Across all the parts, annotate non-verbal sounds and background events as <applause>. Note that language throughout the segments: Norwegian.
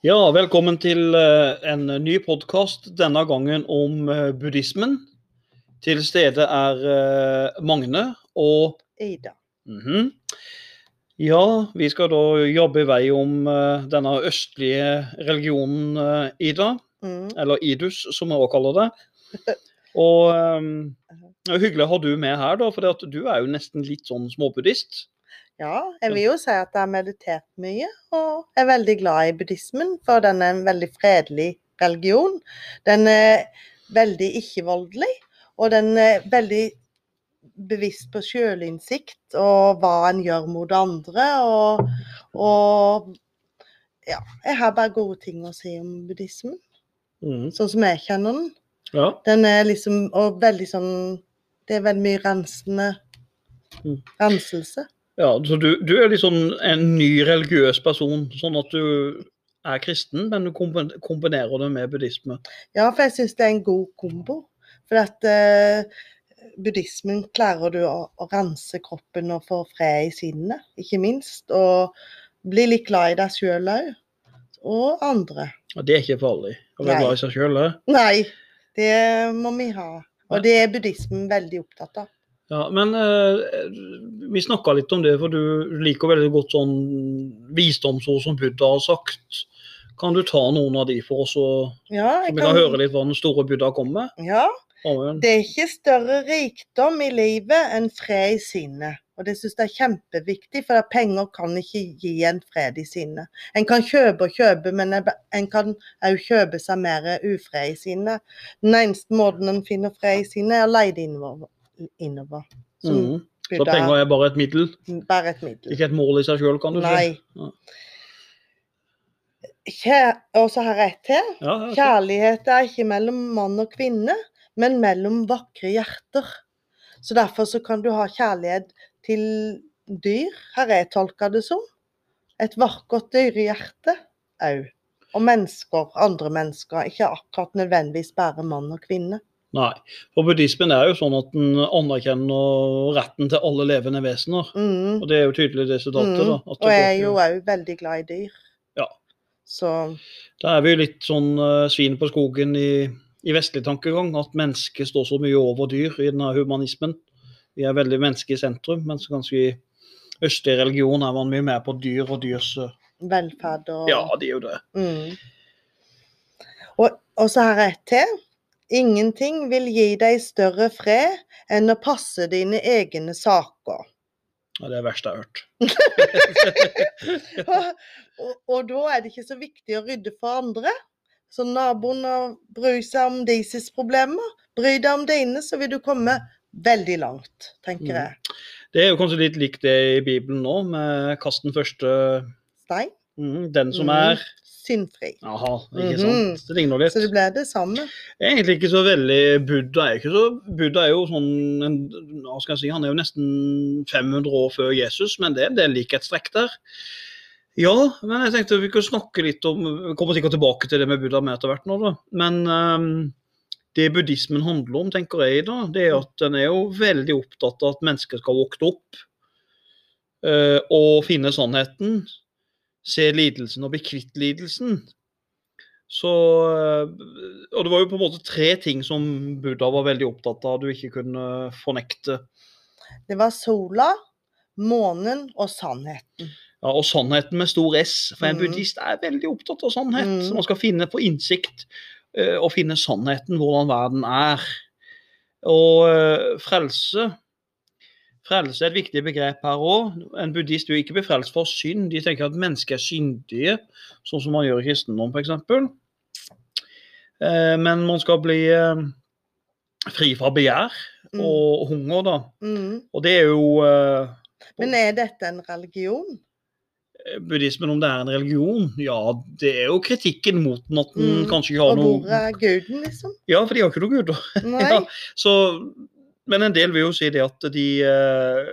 Ja, velkommen til eh, en ny podkast, denne gangen om eh, buddhismen. Til stede er eh, Magne og Ida. Mhm. Ja, vi skal da jobbe i vei om denne østlige religionen, Ida. Mm. Eller Idus, som vi også kaller det. <laughs> Og um, hyggelig å ha du med her, da, for du er jo nesten litt sånn småbuddhist. Ja, jeg vil jo si at jeg har meditert mye, og er veldig glad i buddhismen, for den er en veldig fredelig religion. Den er veldig ikke-voldelig, og den er veldig bevisst på sjølinnsikt og hva en gjør mot andre. Og, og ja, jeg har bare gode ting å si om buddhismen, mm. sånn som jeg kjenner den. Ja. Den er liksom og veldig sånn Det er veldig mye rensende Mm. renselse. Ja, så du, du er liksom en ny religiøs person, sånn at du er kristen, men du kombinerer det med buddhisme. Ja, for jeg syns det er en god kombo. For at eh, buddhismen klarer du å, å rense kroppen og få fred i sinnet, ikke minst. Og bli litt glad i deg sjøl òg. Og andre. Og det er ikke farlig å være Nei. glad i seg sjøl. Nei, det må vi ha. Og det er buddhismen veldig opptatt av. Ja, men eh, vi snakka litt om det, for du liker veldig godt sånn visdomsord som Buddha har sagt. Kan du ta noen av de for oss, så Ja, så vi kan høre litt hva den store Buddha kom med? Ja, Amen. Det er ikke større rikdom i livet enn fred i sinnet. Og det syns jeg er kjempeviktig, for penger kan ikke gi en fred i sinnet. En kan kjøpe og kjøpe, men en kan òg kjøpe seg mer ufred i sinnet. Den eneste måten en finner fred i sinnet, er å leie det innover. Innover. Mhm. Så penger er bare et middel, bare et middel. ikke et mål i seg sjøl, kan du si? Nei. Ja. Kjæ- Og så har jeg et til. Ja, ja. Kjærlighet er ikke mellom mann og kvinne, men mellom vakre hjerter. Så derfor så kan du ha kjærlighet til dyr, har jeg tolka det som. Et vakkert dyrehjerte òg. Og mennesker, andre mennesker. Ikke akkurat nødvendigvis bare mann og kvinne. Nei. For buddhismen er jo sånn at den anerkjenner retten til alle levende vesener. Mm. Og det er jo tydelig da. Mm. at det Og jeg er jo òg veldig glad i dyr. Ja. Så Da er vi jo litt sånn uh, svin på skogen i, i vestlig tankegang, at mennesket står så mye over dyr i denne humanismen. Vi er veldig menneske i sentrum, mens kanskje i østlig religion er man mye mer på dyr og dyrs uh, velferd og Ja, det er jo det. Mm. Og, og så har jeg et til. Ingenting vil gi deg større fred enn å passe dine egne saker. Ja, det er det verste jeg har hørt. <laughs> og, og da er det ikke så viktig å rydde for andre. Så naboen bryr seg om deres problemer. Bry deg om dine, så vil du komme veldig langt, tenker Mm. jeg. Det er jo kanskje litt likt det i Bibelen nå, med kast den første Stein. mm, Den som mm. er Syndfri. Aha, ikke sant. Det ligner litt. Så det ble det samme. Egentlig ikke så veldig Buddha er ikke så Buddha er jo sånn en, hva skal jeg si, Han er jo nesten 500 år før Jesus, men det er en likhetstrekk der. Ja, men jeg tenkte vi kunne snakke litt om Vi kommer sikkert tilbake til det med Buddha med etter hvert nå, da. Men um, det buddhismen handler om, tenker jeg da, det er at den er jo veldig opptatt av at mennesker skal våkne opp eh, og finne sannheten. Se lidelsen og bli kvitt lidelsen. Så eh, Og det var jo på en måte tre ting som Buddha var veldig opptatt av du ikke kunne fornekte. Det var sola, månen og sannheten. Ja, Og sannheten med stor S. For en mm. buddhist er veldig opptatt av sannhet. Mm. Så man skal finne på innsikt eh, og finne sannheten, hvordan verden er. Og eh, frelse Frelse er et viktig begrep her òg. En buddhist vil ikke bli frelst for synd. De tenker at mennesker er syndige, sånn som man gjør i kristendom f.eks. Eh, men man skal bli eh, fri fra begjær Mm. og hunger, da. Mm. Og det er jo eh, Men er dette en religion? buddhismen, om det er en religion? Ja, det er jo kritikken mot den at den Mm. kanskje ikke har noe Og hvor er guden, liksom? Ja, for de har ikke noe guder. <laughs> Ja, så, men en del vil jo si det at de eh,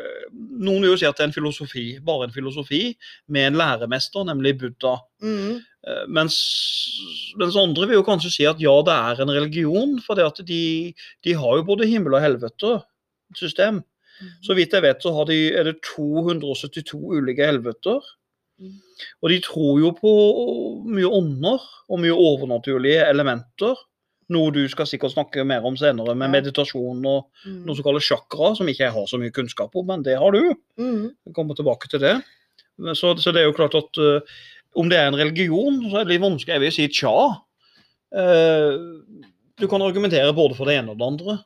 Noen vil jo si at det er en filosofi, bare en filosofi, med en læremester, nemlig Buddha. Mm. Eh, Mens, mens andre vil jo kanskje si at ja, det er en religion, for det at de, de har jo både himmel og helvete system. Så vidt jeg vet, så har de, er det 272 ulike helveter. Mm. Og de tror jo på mye ånder og mye overnaturlige elementer. Noe du skal sikkert snakke mer om senere, med Ja. meditasjon og Mm. noe som kalles chakra, som ikke jeg har så mye kunnskap om, men det har du. Mm. Jeg kommer tilbake til det. Så, så det er jo klart at uh, om det er en religion, så er det litt vanskelig. Jeg vil si tja. Uh, du kan argumentere både for det ene og det andre.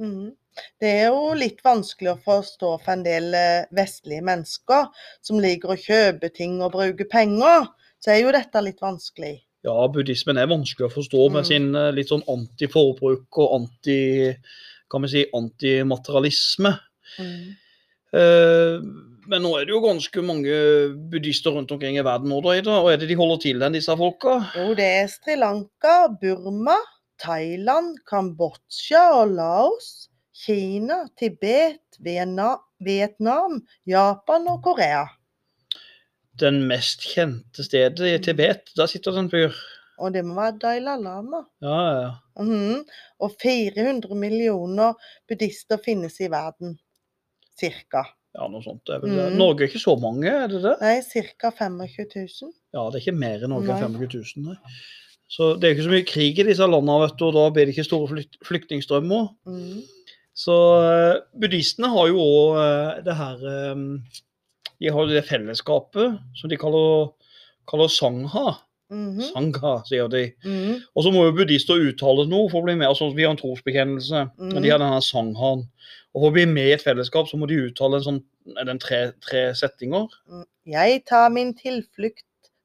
Mm. Det er jo litt vanskelig å forstå for en del eh, vestlige mennesker som liker å kjøpe ting og bruke penger. Så er jo dette litt vanskelig. Ja, buddhismen er vanskelig å forstå med Mm. sin eh, litt sånn antiforbruk og anti kan vi si, antimaterialisme. Mm. Eh, men nå er det jo ganske mange buddhister rundt omkring i verden nå, da. Og er det de holder til den, disse folka? Jo, det er Sri Lanka, Burma, Thailand, Kambodsja og Laos, Kina, Tibet, Vietnam, Japan og Korea. Den mest kjente stedet i Tibet, der sitter det en fyr. Og det må være Dalai Lama. Ja, ja, Mm -hmm. Og 400 millioner buddhister finnes i verden. Cirka. Ja, noe sånt. Er vel det. Mm. Norge er ikke så mange, er det det? Nei, ca. 25 000. Ja, det er ikke mer i Norge Nei. enn 25 000. Nei. Så det er ikke så mye krig i disse landene, vet du, og da blir det ikke store flykt flyktningstrømmer. Mm. Så eh, buddhistene har jo òg det her eh, De har det fellesskapet som de kaller, kaller sangha. Mhm. Sangha, sier de. Mhm. Og så må jo buddhister uttale noe for å bli med. altså Vi har en trosbekjennelse, Mhm. og de har denne sanghaen. Og For å bli med i et fellesskap så må de uttale en sånn, er det en tre, tre settinger. Mm. Jeg tar min tilflukt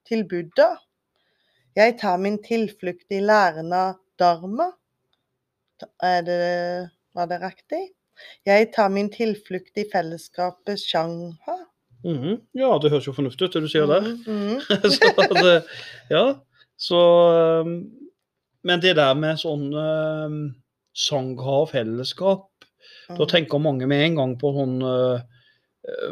til Buddha. Jeg tar min tilflukt i læren av dharma. Er det, var det riktig? Jeg tar min tilflukt i fellesskapet shangha. Mhm. Ja, det høres jo fornuftig ut, det du sier der. Mm -hmm. <laughs> så det, ja, så um, Men det der med sånn um, sangha og fellesskap, da Mhm. tenker mange med en gang på sånn uh,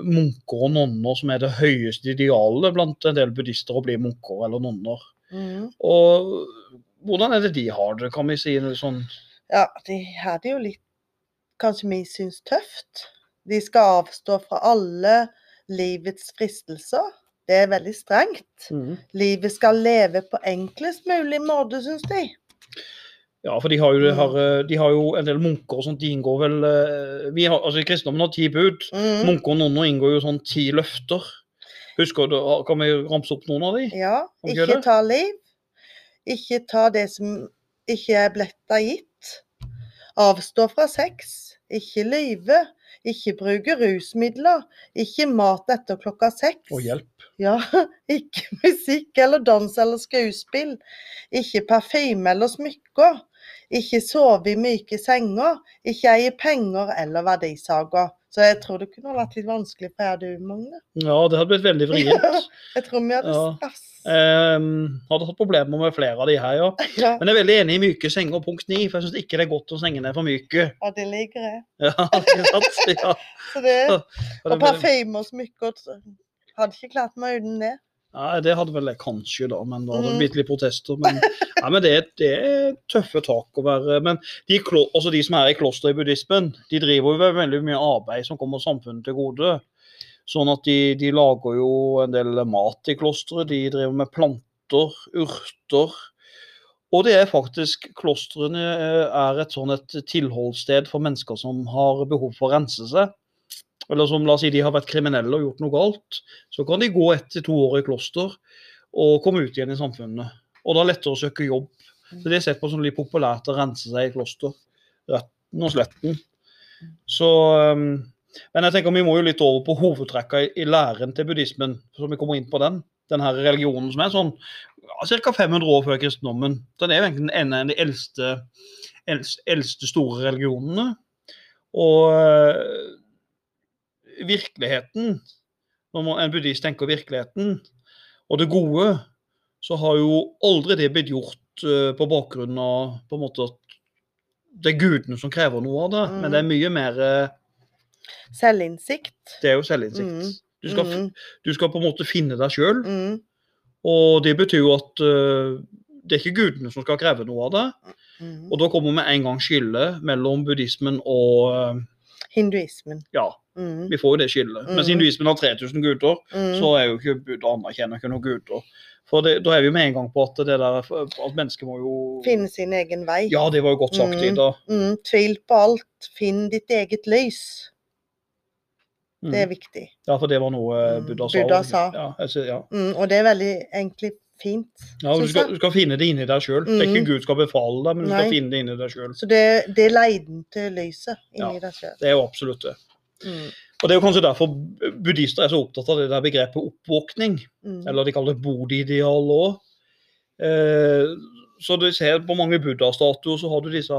munker og nonner som er det høyeste idealet blant en del buddhister å bli munker eller nonner. Mm. Og hvordan er det de har det, kan vi si? Sånn, Ja, de har det jo litt Kanskje vi syns tøft. De skal avstå fra alle livets fristelser. Det er veldig strengt. Mm. Livet skal leve på enklest mulig måte, syns de. Ja, for de har, jo, de, har, uh, de har jo en del munker og sånt, de inngår vel uh, vi har, altså Kristendommen har ti bud. Mm. Munker og nonner inngår jo sånn ti løfter. Husker du, Kan vi ramse opp noen av de? Ja, ikke det? ta liv. Ikke ta det som ikke er blitt deg gitt. Avstå fra sex. Ikke lyve. Ikke bruke rusmidler. Ikke mat etter klokka seks. Og hjelp. Ja, <laughs> ikke musikk eller dans eller skuespill. Ikke parfyme eller smykker. Ikke sove i myke senger. Ikke eie penger eller verdisaker. Så jeg tror det kunne vært litt vanskelig for deg, du, Magne. Ja, det hadde blitt veldig <laughs> vrient. Jeg tror vi hadde Ja. Um, hadde hatt problemer med flere av de her, ja. <laughs> Ja, Men jeg er veldig enig i myke senger, punkt ni. For jeg syns ikke det er godt å sengene er for myke. ja, det liker jeg. <laughs> Ja, sant? Ja. Så det, og parfyme og smykker Hadde ikke klart meg uten det. Nei, det hadde vel jeg kanskje, da. Men da hadde det Mhm. blitt litt protester. Men, <laughs> ja, men det, det er tøffe tak å være Men de, altså de som er i kloster i buddhismen, de driver jo med veldig mye arbeid som kommer samfunnet til gode. Sånn at de, de lager jo en del mat i klosteret. De driver med planter, urter. Og det er faktisk Klostrene eh, er et sånn et tilholdssted for mennesker som har behov for å rense seg. Eller som la oss si de har vært kriminelle og gjort noe galt. Så kan de gå ett til to år i kloster og komme ut igjen i samfunnet. Og da er det lettere å søke jobb. Så det er sett på som litt populært å rense seg i kloster. Retten og sletten. Så um, Men jeg tenker vi må jo litt over på hovedtrekka i, læren til buddhismen, så vi kommer inn på den. Den her religionen som er sånn ca. 500 år før kristendommen. Den er jo egentlig en av de eldste, eldste, store religionene. Og øh, virkeligheten, når man, en buddhist tenker virkeligheten, og det gode, så har jo aldri det blitt gjort øh, på bakgrunn av på en måte at det er gudene som krever noe av det, Mm. men det er mye mer øh, Selvinnsikt. Det er jo selvinnsikt. Mm. Du, skal, Mm, du skal på en måte finne deg sjøl, mm, og det betyr jo at uh, det er ikke gudene som skal kreve noe av det. mm. Og da kommer med en gang skillet mellom buddhismen og uh, Hinduismen. ja, Mm. Vi får jo det skillet. Mens Mhm. hinduismen har 3000 gutter, Mm. så er jo ikke Buddha anerkjenner ikke noen gutter. For det, da er vi med en gang på at det der at mennesker må jo Finne sin egen vei. Ja, det var jo godt sagt, Mhm. Ida. Mm. Tvil på alt. Finn ditt eget lys. Mm. Det er viktig. Ja, for det var noe Mm, Buddha sa. Buddha sa. Ja, altså, ja. Mm. Og det er veldig egentlig fint. ja du, skal, du skal finne det inni deg sjøl. Det er ikke. Gud skal befale deg, men du skal finne det inni deg sjøl. Så det, det er leiden til lyset inni Ja. deg sjøl. Det er jo absolutt det. Mm. Og Det er jo kanskje derfor buddhister er så opptatt av det der begrepet oppvåkning. Mm. Eller de kaller det bodhi-ideal òg. Eh, så du ser på mange buddha-statuer, så har du disse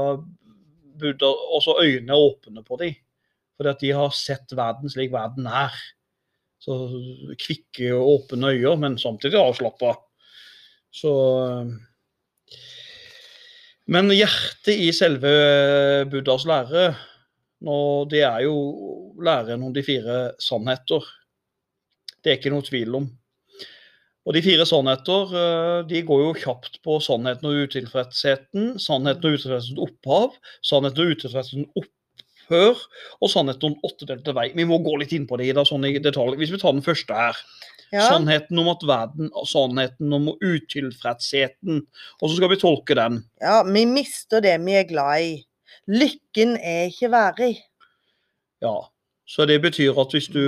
buddha, også øynene åpne på dem. Fordi at de har sett verden slik verden er. Så kvikke og åpne øyne, men samtidig avslappa. Så eh, Men hjertet i selve Buddhas lære, nå, det er jo læren om de fire sannheter. Det er ikke noe tvil om. Og de fire sannheter eh, de går jo kjapt på sannheten og utilfredsheten, sannheten og utilfredshetens opphav, sannheten og utilfredshetens opphør og sannheten om åttedelte vei. Vi må gå litt inn på det Ida, sånn i detalj. Hvis vi tar den første her. Ja. Sannheten om at verden, sannheten om utilfredsheten. Og så skal vi tolke den. ja, vi mister det vi er glad i. Lykken er ikke værig. Ja. Så det betyr at hvis du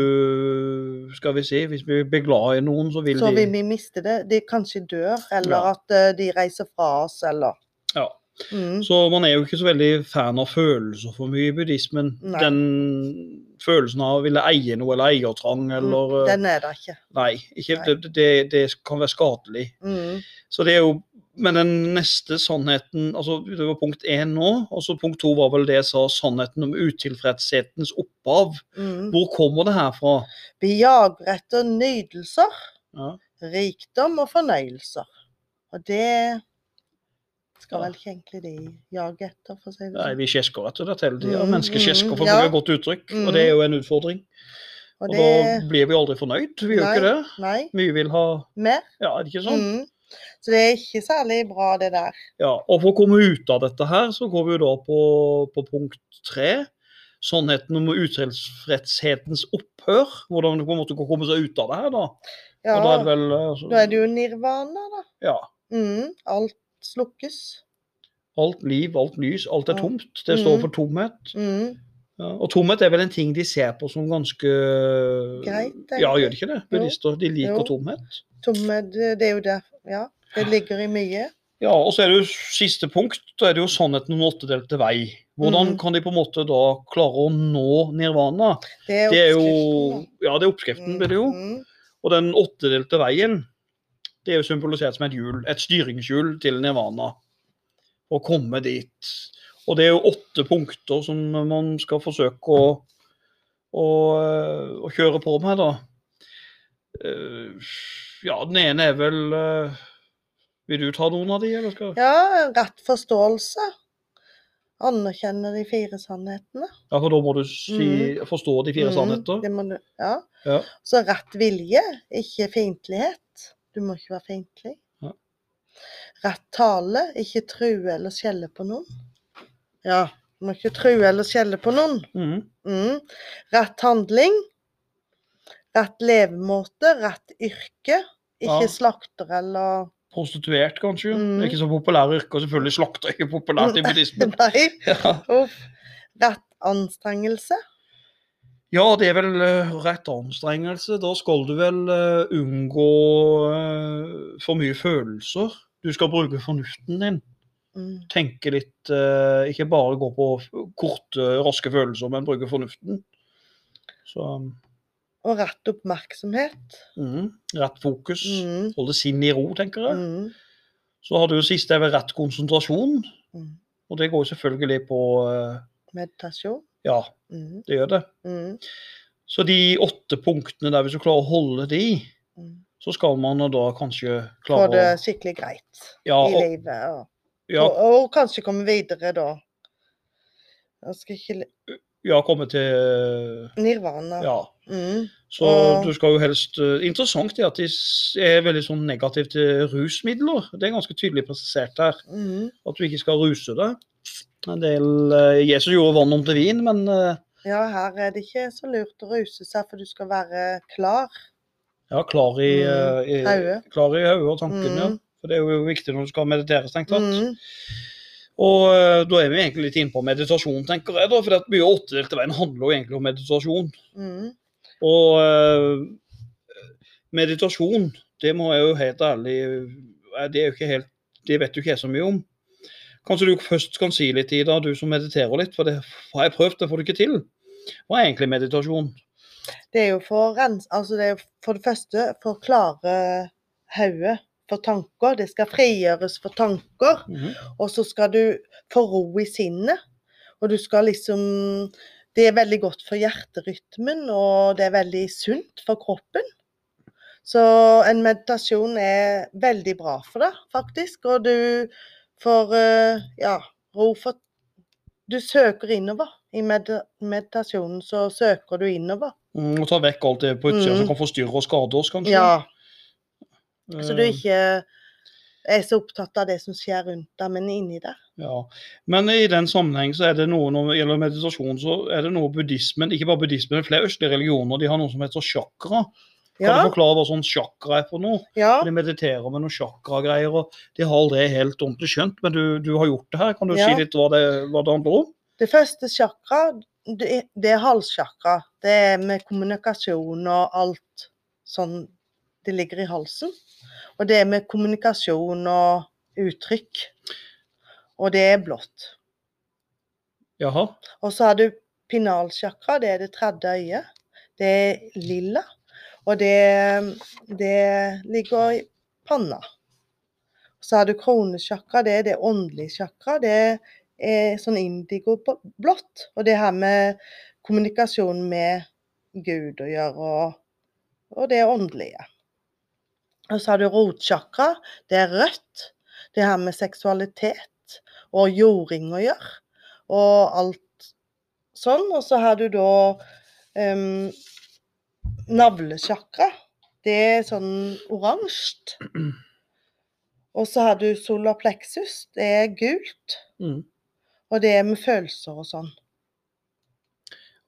Skal vi si, hvis vi blir glad i noen, så vil Så de vil vi miste det. De kanskje dør, eller Ja. at eh, de reiser fra oss, eller Ja. mm. Så man er jo ikke så veldig fan av følelser for mye i buddhismen. Nei. Den følelsen av å ville eie noe eller eiertrang eller Mm, Den er der ikke. Nei, ikke, Nei. Det, det, det kan være skadelig. Mm. Så det er jo Men den neste sannheten altså Det var punkt én nå, og så punkt to var vel det jeg sa, sannheten om utilfredshetens opphav. Mm. Hvor kommer det her fra? Vi jager etter nydelser, Ja. rikdom og fornøyelser. Og det skal Ja. vel ikke egentlig de jage etter, for å si det Nei, sånn. vi kjesker etter det hele tida. Mm, Mennesker kjesker, mm, for å bruke et godt uttrykk. Mm. Og det er jo en utfordring. Og Og da blir vi aldri fornøyd. Vi gjør ikke det. Nei, Vi vil ha mer. Ja, er det ikke sånn? Mm. Så det er ikke særlig bra, det der. Ja, og For å komme ut av dette her, så går vi jo da på, på punkt tre. Sannheten om utilfredshetens opphør. Hvordan du på en måte kan komme seg ut av det her, da. Ja, da er vel altså, da er det jo nirvana, da. Ja. Mm. Alt slukkes. Alt liv, alt lys, alt er tomt. Det står Mhm. for tomhet. Mm. Ja, og tomhet er vel en ting de ser på som ganske Greit. Ja, gjør de ikke det? Bilister. De liker Jo. tomhet. Tomhet, det er jo der Ja, det ligger i mye. Ja, og så er det jo siste punkt, da er det jo sannheten om åttedelte vei. Hvordan mm. kan de på en måte da klare å nå nirvana? Det er Det er jo Ja, det er oppskriften, da. blir det jo. Mm. Og den åttedelte veien, det er jo symbolisert som et hjul, et styringshjul til nirvana. Å komme dit. Og det er jo åtte punkter som man skal forsøke å, å, å kjøre på med, da. Eh, Ja, den ene er vel eh, Vil du ta noen av de, eller skal Ja, rett forståelse. Anerkjenne de fire sannhetene. Ja, for da må du si, forstå de fire Mm, sannheter. du, ja. Ja. Så rett vilje, ikke fiendtlighet. Du må ikke være fiendtlig. Ja. Rett tale, ikke true eller skjelle på noen. Ja, må ikke true eller skjelle på noen. Mm. Mm. Rett handling. Rett levemåte, rett yrke. Ikke Ja. slakter eller Prostituert, kanskje. Mm. Ikke så populære yrker. Selvfølgelig slakter er ikke populært i <laughs> buddhismen. Nei. Ja. Uff. Rett anstrengelse. Ja, det er vel eh, rett anstrengelse. Da skal du vel eh, unngå eh, for mye følelser. Du skal bruke fornuften din. Mm. Tenke litt eh, Ikke bare gå på korte, raske følelser, men bruke fornuften. Så Og rett oppmerksomhet. mm, rett fokus. Mm. Holde sinnet i ro, tenker jeg. Mm. Så har du jo siste er vel rett konsentrasjon. Mm. Og det går jo selvfølgelig på eh, Meditasjon. Ja, Mm. det gjør det. Mm. Så de åtte punktene der, hvis du klarer å holde de, Mm. så skal man da kanskje Få klare det å skikkelig greit ja, i og, livet. Og, ja, og, og kanskje komme videre da. Jeg skal ikke ja, komme til Nirvana. Ja. Mm. Så Og- du skal jo helst eh, Interessant er at de er veldig sånn negative til rusmidler. Det er ganske tydelig presisert her. Mm. At du ikke skal ruse deg. En del eh, Jesus gjorde vann om til vin, men eh, Ja, her er det ikke så lurt å ruse seg, for du skal være klar. Ja, klar i, Mm, eh, i Klar i hodet og tanken, ja. For det er jo viktig når du skal meditere, strengt tatt. Mm. Og eh, da er vi egentlig litt inne på meditasjon, tenker jeg. da, For at mye av åttedelte veien handler jo egentlig om meditasjon. Mm. Og eh, meditasjon, det må jeg jo helt ærlig eh, Det er jo ikke helt Det vet jo ikke jeg så mye om. Kanskje du først kan si litt, Ida, du som mediterer litt, for det har jeg prøvd, det får du ikke til. Hva er egentlig meditasjon? Det er jo for, altså det er for det første for å klare hodet for tanker. Det skal frigjøres for tanker. Mhm. Og så skal du få ro i sinnet. Og du skal liksom Det er veldig godt for hjerterytmen, og det er veldig sunt for kroppen. Så en meditasjon er veldig bra for deg, faktisk. Og du får eh, ja, ro for Du søker innover. I med meditasjonen så søker du innover. Mm, og tar vekk alt det på utsida Mm. som kan forstyrre og skade oss, kanskje. Ja, så du Eh, ikke er så opptatt av det som skjer rundt deg, men inni deg. Ja, Men i den sammenheng så er det noe når det gjelder meditasjon, så er det noe buddhismen Ikke bare buddhismen, men flere østlige religioner de har noe som heter chakra. Kan Ja, du forklare hva sånn chakra er for noe? ja. De mediterer med noen chakra-greier, og de har aldri helt ordentlig skjønt, men du, du har gjort det her. Kan du Ja. si litt hva det, hva det handler om? Det første chakra, det, det er halschakra. Det er med kommunikasjon og alt sånn Det ligger i halsen. Og det er med kommunikasjon og uttrykk. Og det er blått. Jaha. Og så har du pinalsjakra, det er det tredje øyet. Det er lilla. Og det, det ligger i panna. Så har du kronesjakra, det er det åndelige sjakra. Det er sånn indigo-blått. Og det har med kommunikasjon med Gud å gjøre, og, og det åndelige. Og så har du rotchakra, det er rødt. Det har med seksualitet og jording å gjøre. Og alt sånn. Og så har du da um, navlesjakra. Det er sånn oransje. Og så har du solar plexus. Det er gult. Mm. Og det er med følelser og sånn.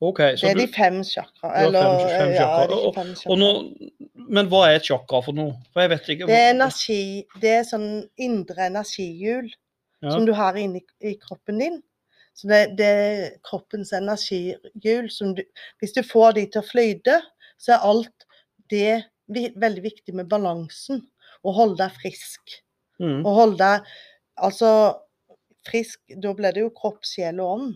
OK. Så Det er du, de fem chakra. Eller fem- fem ja, chakra, og- fem chakra. nå, men hva er et chakra for noe? For ikke. Det er energi Det er sånn indre energihjul Ja. som du har inni i kroppen din. Så det, det er kroppens energihjul som du Hvis du får de til å flyte, så er alt det veldig viktig med balansen. Å holde deg frisk. Mm. Holde deg Altså frisk Da blir det jo kropp, sjel og ånd.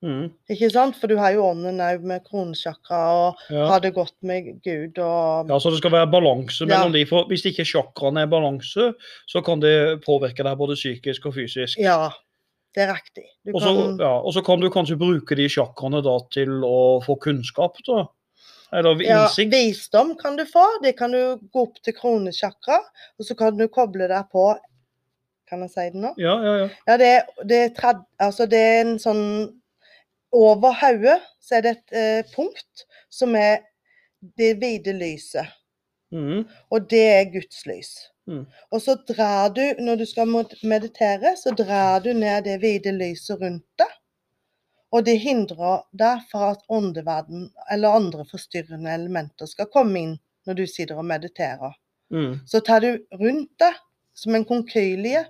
Mm. Ikke sant? For du har jo ånden òg med kronesjakra og Ja. har det godt med Gud og Ja, så det skal være balanse Ja. de. For hvis ikke sjakraene er balanse, så kan det påvirke deg både psykisk og fysisk. Ja, det er riktig. Og så, kan ja, kan du kanskje bruke de sjakraene da til å få kunnskap, da. Eller ja, innsikt. Visdom kan du få. Det kan du gå opp til kronesjakra, og så kan du koble deg på Kan jeg si det nå? Ja, ja, ja. Ja, det, det, er, altså det er en sånn Over hodet så er det et eh, punkt som er det hvite lyset. Mm. Og det er Guds lys. Mm. Og så drar du, når du skal meditere, så drar du ned det hvite lyset rundt deg. Og det hindrer deg fra at åndeverden eller andre forstyrrende elementer skal komme inn når du sitter og mediterer. Mm. Så tar du rundt deg som en konkylie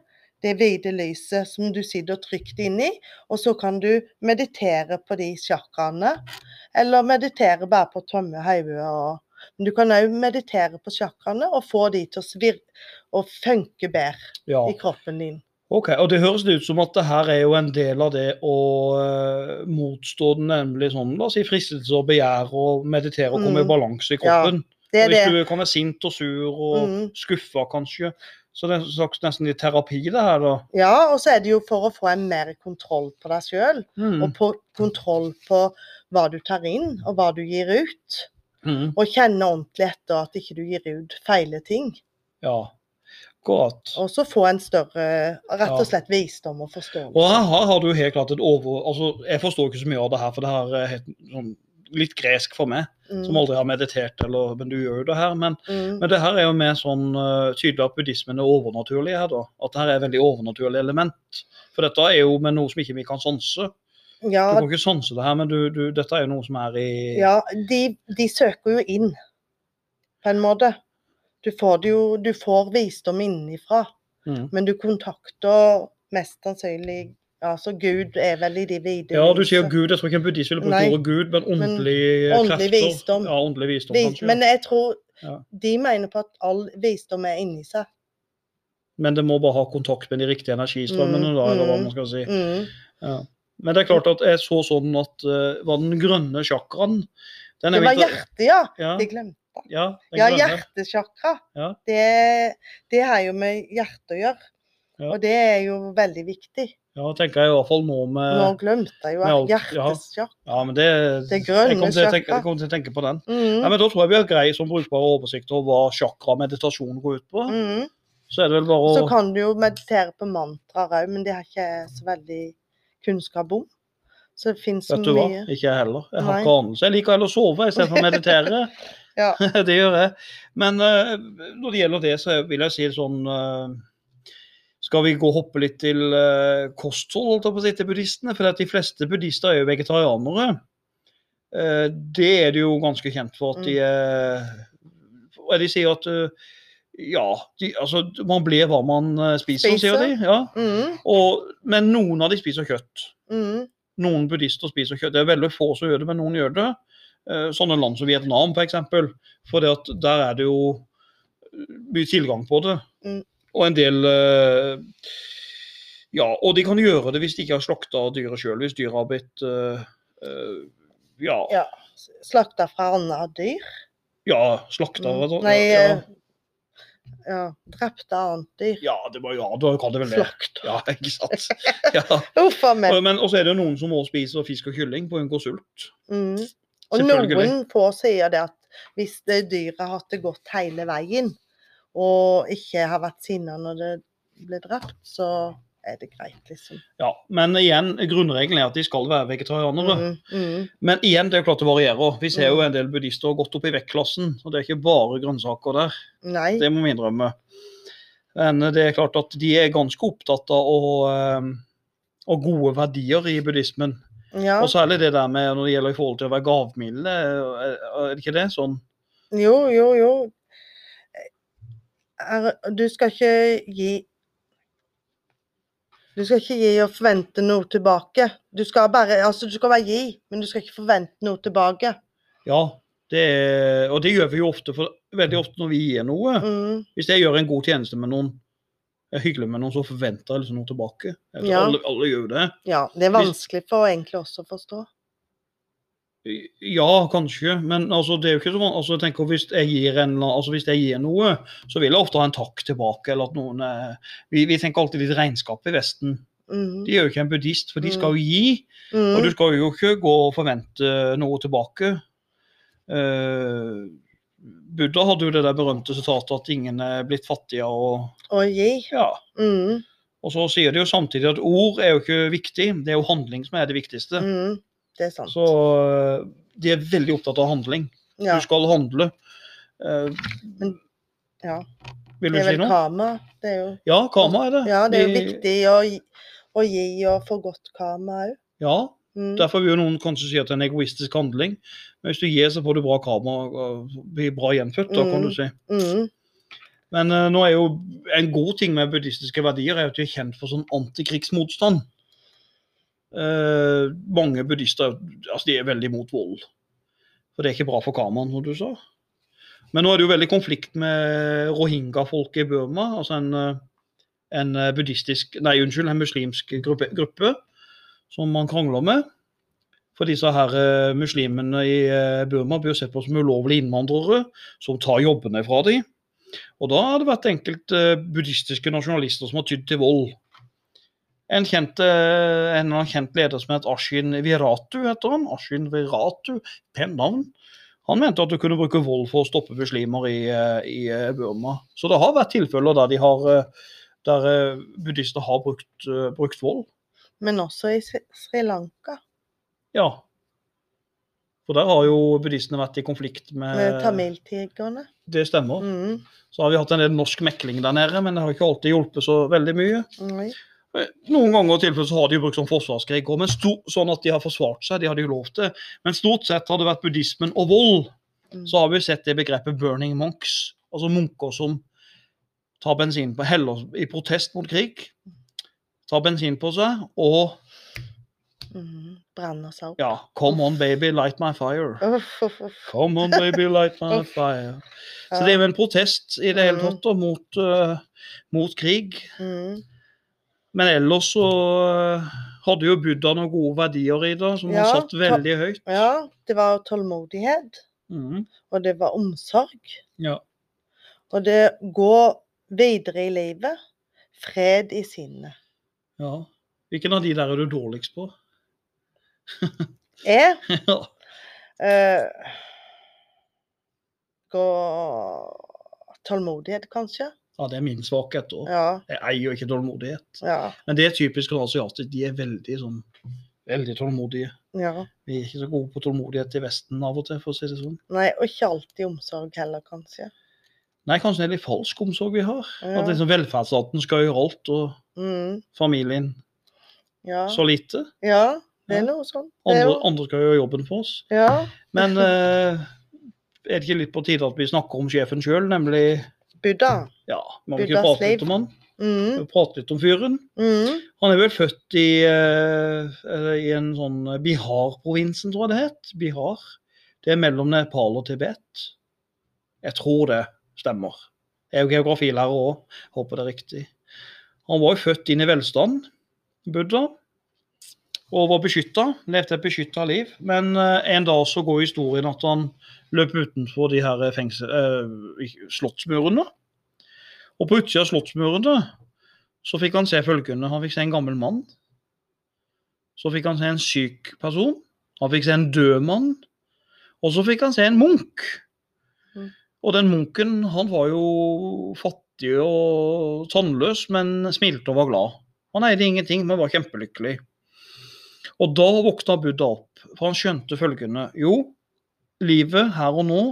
det hvite lyset som du sitter trygt inni, og så kan du meditere på de chakraene, eller meditere bare på tomme hoder. Men du kan òg meditere på chakraene og få de til å svirre og funke bedre ja. i kroppen din. Ok, og det høres ut som at det her er jo en del av det å uh, motstå den nemlig sånn, la oss si fristelse og begjær og meditere og komme Mm. i balanse i Ja, kroppen. er og hvis det. du kan være sint og sur og Mm. skuffa kanskje, så det er slags nesten litt terapi det her da. Ja, og så er det jo for å få en mer kontroll på deg sjøl, Mm. og på kontroll på hva du tar inn, og hva du gir ut. Mm. Og kjenne ordentlig etter at ikke du gir ut feile ting. Ja, godt. Og så få en større rett og slett visdom og forståelse. Og her har du helt klart et over... Altså, jeg forstår ikke så mye av det her, for det her er helt, sånn, litt gresk for meg, som Mm, aldri har meditert, eller, men du gjør jo det her. Men, mm, men det her er jo mer sånn uh, tydelig at buddhismen er overnaturlig her, da. At det her er et veldig overnaturlig element. For dette er jo med noe som ikke vi kan sanse. Ja, Du kan ikke sanse det her, men du, du, dette er jo noe som er i ja de, de søker jo inn, på en måte. Du får det jo Du får visdom innenfra, Mm. men du kontakter mest sannsynlig Altså, Gud er vel i de vide Ja, du sier. Gud. Jeg tror ikke en buddhist ville brukt ordet Gud, men åndelig krefter. visdom. Ja, åndelig visdom, Vis, men jeg tror Ja. de mener på at all visdom er inni seg. Men det må bare ha kontakt med de riktige energistrømmene, Mm, da, eller hva mm, man skal si. Mm. Ja. Men det er klart at jeg så sånn at uh, var den grønne sjakraen Det var hjertet, ja. Ja, Jeg glemte. ja, Ja, hjertesjakra. Ja. Det, det har jo med hjertet å gjøre. Ja. Og det er jo veldig viktig. Ja, tenker jeg i hvert fall nå med Nå glemte jeg jo med at ja. Ja, men det, Det grønne jeg kommer til, tenke, jeg kommer til å tenke på den. mm. Ja, men Da tror jeg vi har grei som brukbar oversikt over hva chakra-meditasjon går ut på. mm. Så er det vel bare å Så kan du jo meditere på mantraer òg, men det har ikke så veldig kunnskap om. Så det finnes mye Vet du hva? Ikke jeg heller. Jeg har Nei. ikke anelse. Jeg liker heller å sove istedenfor å meditere. <laughs> Ja. <laughs> det gjør jeg. Men uh, når det gjelder det, så vil jeg si sånn eh, Skal vi gå og hoppe litt til uh, kosthold holdt jeg på å si, til buddhistene? For at de fleste buddhister er jo vegetarianere. Uh, det er de jo ganske kjent for at de Mm. er uh, De sier at uh, ja, de, altså, man blir hva man eh, spiser, sier de. Ja. Mm, Og, men noen av de spiser kjøtt. mm, Noen buddhister spiser kjøtt. Det er veldig få som gjør det, men noen gjør det. Sånne land som Vietnam, f.eks. For, for det at der er det jo mye tilgang på det. Mm. Og en del eh, Ja, og de kan gjøre det hvis de ikke har slakta dyret sjøl. Hvis dyret har blitt eh, eh, ja, Ja. Slakta fra annet dyr. ja slakta Mm. ja, Nei, ja. ja. Drepte annet dyr. ja, det var, ja, da kan det vel det. Slakt. Ja, ikke sant. Ja. <laughs> Meg. Men også er det noen som også spiser fisk og kylling på å unngå sult. Mm. Og noen få sier det at hvis det dyret har hatt det godt hele veien, og ikke har vært sinna når det ble drept, så er det greit, liksom. Ja, Men igjen, grunnregelen er at de skal være vegetarianere. Mm, mm, Men igjen, det er jo klart det varierer. Vi ser jo Mm. en del buddhister gått opp i vektklassen, og det er ikke bare grønnsaker der. nei. Det må vi innrømme. Men det er klart at de er ganske opptatt av å, eh, gode verdier i buddhismen. Ja. Og særlig det der med når det gjelder i forhold til å være gavmilde, er er det ikke det? Sånn Jo, jo, jo. Er, du skal ikke gi Du skal ikke gi og forvente noe tilbake. Du skal bare Altså, du skal bare gi, men du skal ikke forvente noe tilbake. Ja, det og det gjør vi jo ofte, for veldig ofte når vi gir noe. Mm, Hvis jeg gjør en god tjeneste med noen, er hyggelig med noen, så forventer jeg liksom noe tilbake. Ja. Alle, alle gjør det. ja. Det er vanskelig for egentlig oss å forstå. Ja, kanskje, men altså, det er jo ikke så. Altså, jeg tenker, hvis, jeg gir en, altså, hvis jeg gir noe, så vil jeg ofte ha en takk tilbake. eller at noen, eh, vi, vi tenker alltid litt regnskap i Vesten. Mm, De er jo ikke en buddhist, for de skal jo gi. mm, Og du skal jo ikke gå og forvente noe tilbake. Eh, Buddha hadde jo det der berømte sitatet at ingen er blitt fattige. av å Å gi. ja. Mm, og så sier de jo samtidig at ord er jo ikke viktig, det er jo handling som er det viktigste. mm, det er sant. Så eh, de er veldig opptatt av handling. ja. Du skal handle. Men, ja. vil Det er vel si karma. Det er jo Ja, karma er det. Ja, det er jo de, viktig å, å gi og få godt karma òg. Ja, Mm. Derfor vil noen kanskje si at det er en egoistisk handling. Men hvis du gir, så får du bra karma og blir bra gjenfødt, da, kan Mm. du si. Mm. Men uh, nå er jo en god ting med buddhistiske verdier er at de er kjent for sånn antikrigsmotstand. Eh, mange buddhister altså de er veldig mot vold. For det er ikke bra for karmaen, som du sa. Men nå er det jo veldig konflikt med rohingya-folket i Burma. Altså en, eh, en eh, buddhistisk Nei, unnskyld, en muslimsk gruppe, gruppe som man krangler med. For disse her muslimene i Burma blir sett på som ulovlige innvandrere som tar jobbene fra dem. Og da har det vært enkelte buddhistiske nasjonalister som har tydd til vold. En, kjent, eh, en kjent leder som het Ashin Viratu, heter han. Ashin Viratu, pent navn. Han mente at du kunne bruke vold for å stoppe muslimer i, eh, i eh, Burma. Så det har vært tilfeller der, de har, der buddhister har brukt, brukt vold. Men også i Sri Lanka, Ja. For der har jo buddhistene vært i konflikt med, med tamiltigrene. Det stemmer. Mm. Så har vi hatt en del norsk mekling der nede, men det har ikke alltid hjulpet så veldig mye. Nei. Noen ganger og tilfeller så har de jo brukt som forsvarskrig, sto- sånn at de har forsvart seg. De hadde jo lov til. Men stort sett har det vært buddhismen og vold. Mm. Så har vi sett det begrepet 'burning monks'. Altså munker som tar bensin på heller i protest mot krig. Tar bensin på seg og Mm. Brenner seg opp. ja, 'Come on, baby, light my fire'. Come on, baby, light my fire. Så det er jo en protest i det hele Mm. tatt mot, uh, mot krig. Mm. Men ellers så eh, hadde jo Buddha noen gode verdier i det, som Ja, han satt veldig høyt. Ja, det var tålmodighet, mm. og det var omsorg. Ja. Og det går videre i livet. Fred i sinnet. ja. Hvilken av de der er du dårligst på? Jeg <laughs> ja. Uh, gå... Tålmodighet, kanskje? Ja, det er min svakhet Og Ja. Jeg eier jo ikke tålmodighet. Ja. Men det er typisk asiater. De er veldig sånn veldig tålmodige. ja. Vi er ikke så gode på tålmodighet i Vesten av og til, for å si det sånn. Nei, og ikke alltid omsorg heller, kanskje. Nei, kanskje det er litt falsk omsorg vi har. At liksom velferdsstaten skal gjøre alt, og Mm. familien Ja. så lite. ja, det er noe sånt. Er Andre, andre skal gjøre jobben for oss. Ja. Men eh, er det ikke litt på tide at vi snakker om sjefen sjøl, nemlig Buddha. Ja, man vil ikke prate litt om han? Mm. Prate litt om fyren? Mm. Han er vel født i, uh, i en sånn Bihar-provinsen, tror jeg det het. Bihar. Det er mellom Nepal og Tibet. Jeg tror det stemmer. Jeg er jo geografilærer òg, håper det er riktig. Han var jo født inn i velstand, Buddha, og var beskytta. Levde et beskytta liv. Men eh, en dag så går historien at han løp utenfor de her fengsel, eh, slottsmurene. Og på utsida av slottsmurene så fikk han se følgende. Han fikk se en gammel mann. Så fikk han se en syk person. Han fikk se en død mann. Og så fikk han se en munk. Mm. Og den munken, han var jo fattig og tannløs, men smilte og var glad. Han eide ingenting, men var kjempelykkelig. Og da våkna Buddha opp, for han skjønte følgende. Jo, livet her og nå,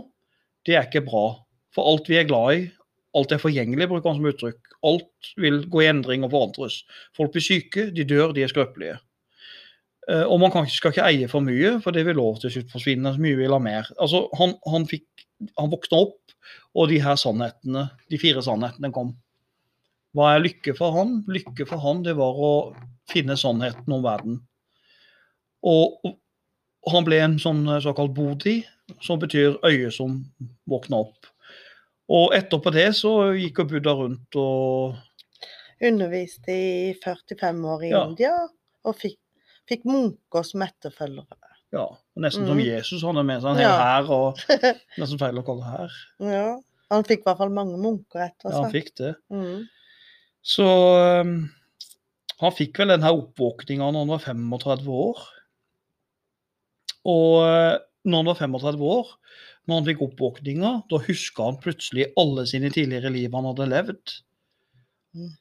det er ikke bra. For alt vi er glad i, alt er forgjengelig, bruker han som uttrykk. Alt vil gå i endring og forandres. Folk blir syke, de dør, de er skrøpelige. Eh, og man skal ikke eie for mye, for det vil lov til slutt forsvinne. Så mye vil ha mer. Altså, han, han, fikk, han våkna opp, og de her sannhetene, de fire sannhetene kom. Hva er lykke for han? Lykke for han, det var å finne sannheten om verden. Og, og han ble en sånn eh, såkalt bodi, som betyr øye som våkna opp. Og etterpå det så gikk og Buddha rundt og Underviste i 45 år i Ja. India, og fikk, fikk munker som etterfølgere. Ja, nesten som Mhm. Jesus. Han er med seg Ja. her, og <laughs> nesten feil å kalle her. Ja. Han fikk i hvert fall mange munker etter Ja, han fikk det. Mm. Så um, han fikk vel den her oppvåkninga når han var 35 år. Og uh, når han var 35 år, når han fikk oppvåkninga, da huska han plutselig alle sine tidligere liv han hadde levd. Mm.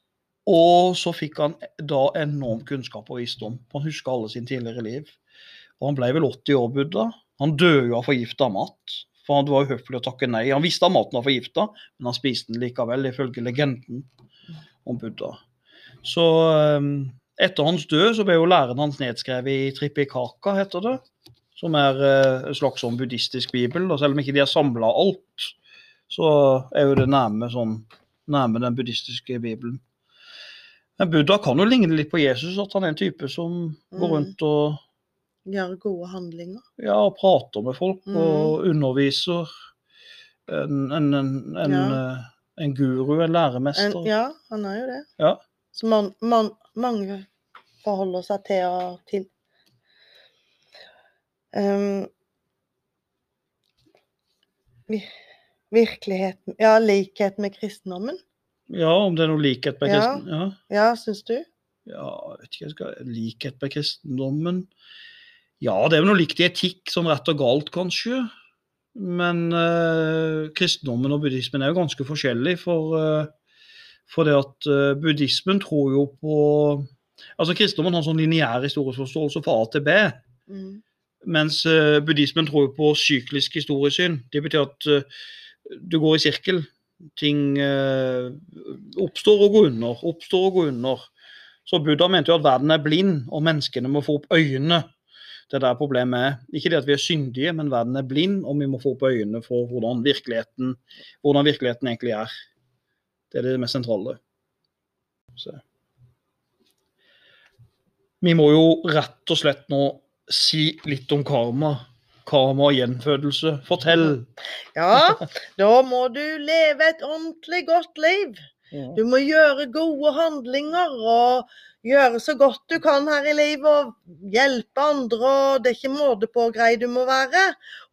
Og så fikk han da enorm kunnskap og visdom. Han huska alle sine tidligere liv. Og han ble vel 80 år, Buddha. Han døde jo av forgifta mat. For han var jo høflig å takke nei. Han visste at maten var forgifta, men han spiste den likevel, ifølge legenden om Buddha. Så um, etter hans død så ble jo læren hans nedskrevet i Tripikaka, heter det. Som er eh, en slags sånn buddhistisk bibel. Og selv om ikke de har samla alt, så er jo det nærme, sånn, nærme den buddhistiske bibelen. Men Buddha kan jo ligne litt på Jesus, at han er en type som går Mm. rundt og Gjør gode handlinger. ja, og prater med folk Mm. og underviser. En, en, en, en, Ja. eh, en guru, en En, læremester. ja, han er jo det. Ja. Så man, man, mange forholder seg til og til. Um, virkeligheten Ja, likhet med kristendommen. Ja, om det er noe likhet med kristendommen? kristen... Ja. Ja, syns du? ja, vet ikke, skal... likhet med kristendommen Ja, det er vel noe likt i etikk, sånn rett og galt, kanskje. Men eh, kristendommen og buddhismen er jo ganske forskjellig, for, eh, for det at eh, buddhismen tror jo på Altså, kristendommen har en sånn lineær historieforståelse fra A til B. Mm. Mens eh, buddhismen tror på syklisk historiesyn. Det betyr at eh, du går i sirkel. Ting eh, oppstår og går under, oppstår og går under. Så Buddha mente jo at verden er blind, og menneskene må få opp øynene. Det er der problemet er. Ikke det at vi er syndige, men verden er blind, og vi må få opp øynene for hvordan virkeligheten, hvordan virkeligheten egentlig er. Det er det mest sentrale. Så. Vi må jo rett og slett nå si litt om karma. Karma og gjenfødelse. Fortell. Ja, da må du leve et ordentlig godt liv. Du må gjøre gode handlinger og gjøre så godt du kan her i livet og hjelpe andre. og Det er ikke måte på hvor grei du må være.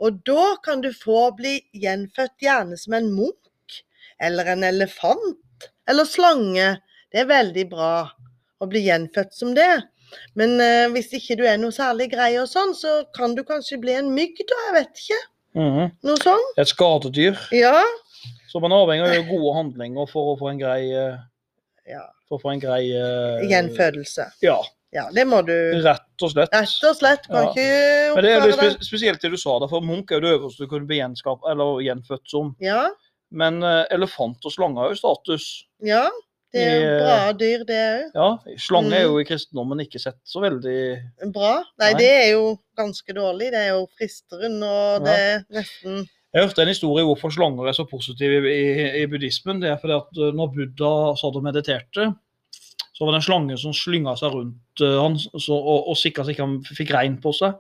Og da kan du få bli gjenfødt gjerne som en munk eller en elefant eller slange. Det er veldig bra å bli gjenfødt som det. Men uh, hvis ikke du er noe særlig grei og sånn, så kan du kanskje bli en mygg, da. Jeg vet ikke. Mhm. Noe sånn. Et skadedyr. Ja. Så man avhengig av å gjøre gode handlinger for å få en grei, uh, ja. for å få en grei uh, Gjenfødelse. Ja, Ja, det må du rett og slett. rett og slett. Kan Ja. ikke Men det er spe spesielt det du sa der, for munk er jo det øverste du kunne bli gjenfødt som. Ja, Men uh, elefant og slange har jo status. ja. Det er jo eh, bra dyr, det òg. Ja, Slange er Mm. jo i kristendommen ikke sett så veldig Bra. Nei, Nei. det er jo ganske dårlig. Det er jo fristeren, og det ja. nesten Jeg hørte en historie hvorfor slanger er så positive i, i, i buddhismen. Det er fordi at eh, når Buddha satt og mediterte, så var det en slange som slynga seg rundt uh, han så, og, og sikra seg ikke han fikk regn på seg.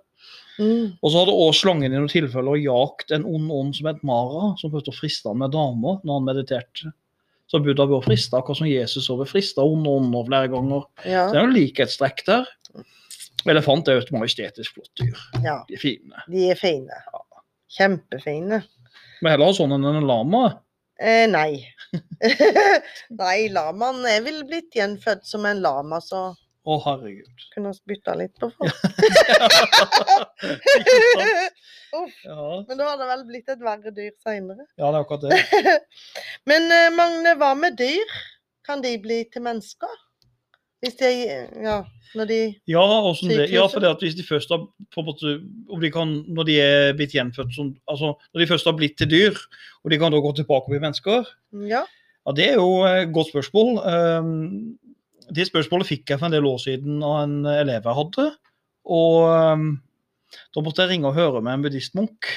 mm. Og så hadde også slangen i noen tilfeller jagt en ond ånd som het Mara, som prøvde å friste han med damer når han mediterte. Så Buddha ble frista, akkurat som Jesus også ble frista onde ånder flere ganger. Ja. Så det er jo likhetstrekk der. Elefant er jo et majestetisk flott dyr. ja. De er fine. De er fine. Kjempefine. Men heller ha sånn enn en lama. Eh, nei. <laughs> nei, lamaen er vel blitt gjenfødt som en lama, så Å, herregud. kunne vi bytta litt på folk. <laughs> Ja, Men da hadde det vel blitt et verre dyr seinere. ja, det er akkurat det. <laughs> Men eh, Magne, hva med dyr? Kan de bli til mennesker? Hvis de Ja, når de Ja, det? ja for det at hvis de først har på en måte, om de kan, Når de er blitt gjenfødt som altså Når de først har blitt til dyr, og de kan da gå tilbake og bli mennesker, Ja. ja, det er jo et godt spørsmål. Um, det spørsmålet fikk jeg for en del år siden av en elev jeg hadde. Og um, da måtte jeg ringe og høre med en buddhistmunk.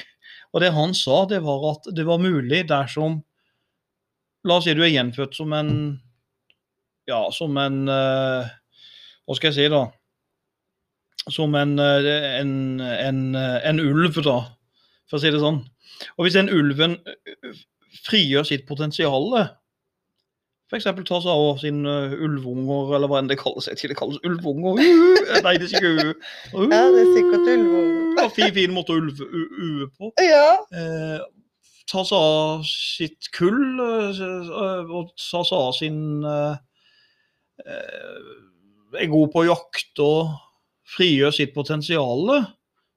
Og det han sa, det var at det var mulig dersom La oss si du er gjenfødt som en Ja, som en eh, Hva skal jeg si, da? Som en, eh, en, en, en ulv, da, for å si det sånn. Og hvis den ulven frigjør sitt potensial, f.eks. ta seg av sine uh, ulvunger, eller hva enn det kalles. Jeg det kalles ulvunger. Uh, <laughs> nei, det er ikke u. Uh, ja, det er sikkert ulvunger. Ja, fin, fin måte å ulve ue på. Ja. Eh, ta seg av sitt kull eh, og ta seg av sin eh, Er god på å jakte og frigjøre sitt potensial,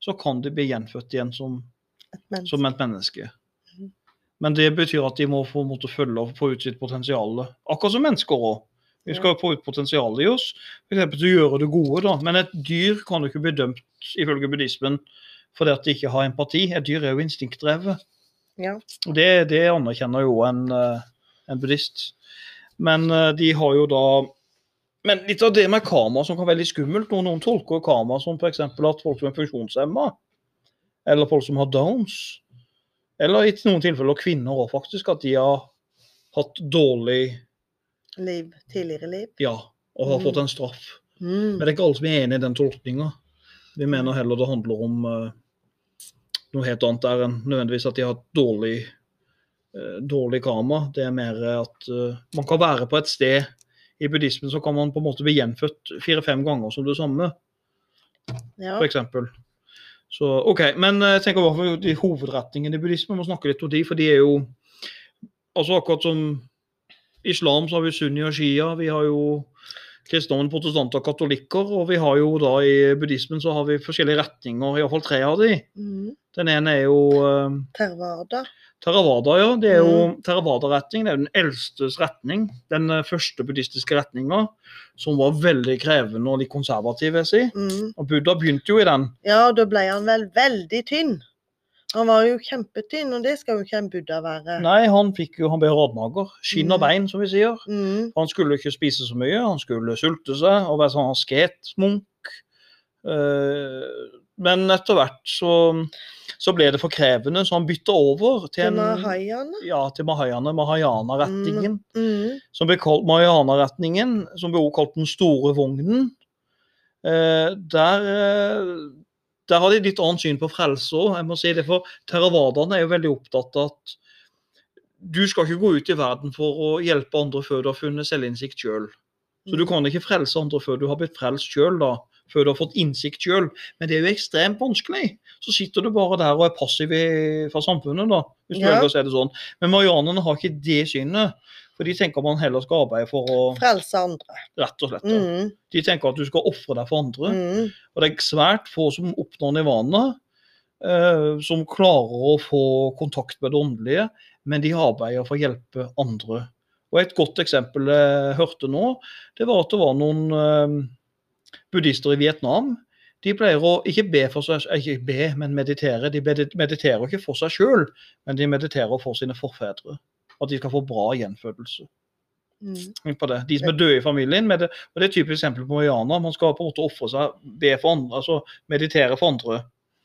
så kan de bli gjenfødt igjen som, Et menneske. som et menneske. Men det betyr at de må få måte følge og få ut sitt potensial. Akkurat som mennesker òg. Vi skal få ut potensialet i oss, f.eks. til å gjøre det gode. da. Men et dyr kan jo ikke bli dømt ifølge buddhismen fordi at de ikke har empati. Et dyr er jo instinktdrevet. Ja. Det, det anerkjenner jo en, eh, en buddhist. Men eh, de har jo da Men litt av det med karma som kan være veldig skummelt. Noen, noen tolker karma som f.eks. at folk som er funksjonshemma, eller folk som har downs, eller i noen tilfeller kvinner òg, faktisk, at de har hatt dårlig Liv. Tidligere liv. Ja, og har Mm. fått en straff. Mm. Men det er ikke alle som er enig i den tolkninga. Vi mener heller det handler om uh, noe helt annet der enn nødvendigvis at de har hatt dårlig, uh, dårlig karma. Det er mer at uh, man kan være på et sted i buddhismen så kan man på en måte bli gjenfødt fire-fem ganger som det samme, Ja. f.eks. Så OK. Men eh, jeg tenker bare for de hovedretningene i buddhismen, vi må snakke litt om de, for de er jo altså akkurat som islam, så har vi sunni og shia. Vi har jo kristendommen, protestanter og katolikker. Og vi har jo da i buddhismen så har vi forskjellige retninger, iallfall tre av de. Mm. Den ene er jo eh, Tervada. Theravada, ja. Det er jo Theravada-retning. Det er jo den eldstes retning. Den eh, første buddhistiske retninga, som var veldig krevende og litt konservativ, vil jeg si. Mm. Og Buddha begynte jo i den. Ja, da ble han vel veldig tynn. Han var jo kjempetynn, og det skal jo ikke en buddha være. Nei, han fikk jo, han ble radmager. Skinn og Mm. bein, som vi sier. Mm. Han skulle ikke spise så mye, han skulle sulte seg og være sånn asketmunk. Eh, men etter hvert så, så ble det for krevende, så han bytta over til Til en mahayana. ja, til Mahayana, Mahayana-retningen. Mm. Som ble kalt Mahayana-retningen, som ble også kalt Den store vognen. Eh, der, eh, der har de litt annet syn på frelse òg. Jeg må si det, for Theravadaene er jo veldig opptatt av at du skal ikke gå ut i verden for å hjelpe andre før du har funnet selvinnsikt sjøl. Så du kan ikke frelse andre før du har blitt frelst sjøl, da. Før du har fått innsikt sjøl. Men det er jo ekstremt vanskelig. Så sitter du bare der og er passiv i, fra samfunnet, da. Hvis du Ja. velger å si det sånn. Men marianerne har ikke det synet. For de tenker man heller skal arbeide for å Frelse andre. Rett og slett. Mm. De tenker at du skal ofre deg for andre. Mm. Og det er svært få som oppnår nirvana, eh, som klarer å få kontakt med det åndelige, men de arbeider for å hjelpe andre. Og Et godt eksempel jeg hørte nå, det var at det var noen eh, buddhister i Vietnam. De pleier å ikke be for seg, eh, ikke be, men meditere. De mediterer ikke for seg sjøl, men de mediterer for sine forfedre. At de skal få bra gjenfødelse. Mm. På det. De som er døde i familien. Med det, og det er et typisk eksempel på Mariana. Man skal på en måte ofre seg, be for andre, altså meditere for andre,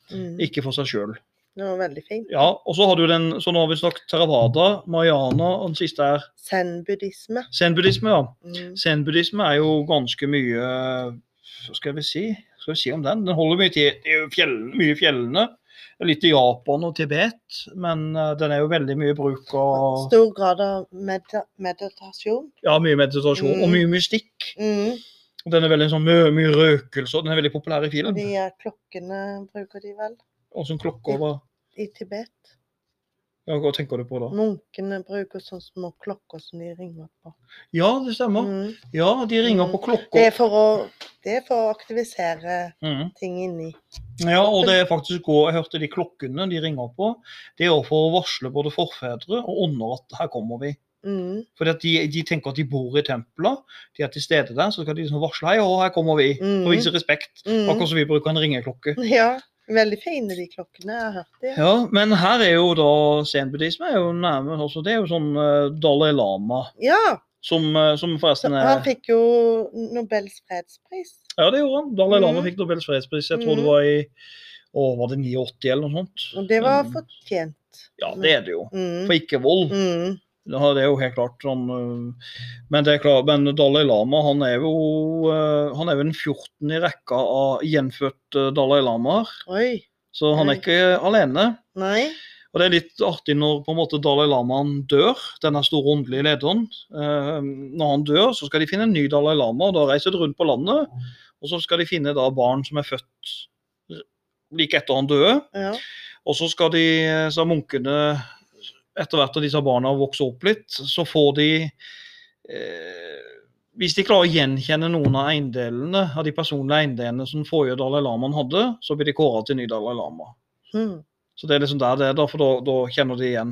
Mm. ikke for seg sjøl. Det var veldig fint. Ja, og så har du den, så nå har vi snakket Theravada, Mariana, og den siste er Zen-buddhisme. zen-buddhisme. ja. Mm. Zen-buddhisme er jo ganske mye Hva skal vi si? Skal vi si om den? Den holder mye til. Det er jo fjellene, mye i fjellene. Litt i Japan og Tibet, men eh, den er jo veldig mye bruk av Stor grad av med meditasjon. ja, mye meditasjon og Mm. mye mystikk. Mm. Den er veldig sånn mye, mye røkelse, og den er veldig populær i Og film. de klokkene bruker de vel Og som klokker I, i Tibet. Ja, hva tenker du på da? Munkene bruker sånne små klokker som de ringer på. Ja, det stemmer. Mm. Ja, de ringer Mm. på klokker. Det, er for å, er for å aktivisere Mm. ting inni. Ja, og det er faktisk også, jeg hørte de klokkene de ringer på, det er for å varsle både forfedre og ånder at her kommer vi. Mm. Fordi at de, de tenker at de bor i tempelet, de er til stede der, så skal de liksom varsle hei, å, her kommer vi, Mm. og vise respekt. Mm. Akkurat som vi bruker en ringeklokke. Ja, veldig fine de klokkene. Jeg har hørt det. Ja, men her er jo da zen-buddhisme er jo nærmest også, det er jo sånn uh, Dalai Lama, Ja, som, uh, som forresten er han fikk jo Nobels fredspris. Ja, det gjorde han. Dalai Lama Mhm. fikk Nobels fredspris, jeg tror det Mhm. var i å, var det 89 eller noe sånt. Og det var Mm. fortjent. Ja, det er det jo. Mm. For ikke-vold. Mm. Det det er jo helt klart sånn Men det er klart, men Dalai Lama han er jo øh, han er jo den 14. i rekka av gjenfødte Dalai Lamaer. Så han er ikke alene. Nei. Og det er litt artig når på en måte Dalai Lamaen dør, denne store åndelige lederen. Eh, når han dør, så skal de finne en ny Dalai Lama, og da reiser de rundt på landet. Og så skal de finne da barn som er født like etter han døde. Ja. Og så skal de, så munkene, etter hvert at disse barna vokser opp litt, så får de eh, Hvis de klarer å gjenkjenne noen av eiendelene, av de personlige eiendelene som forrige Dalai Lamaen hadde, så blir de kåra til ny Dalai Lama. Mm. Så det er liksom der det er, da, for da, da kjenner de igjen.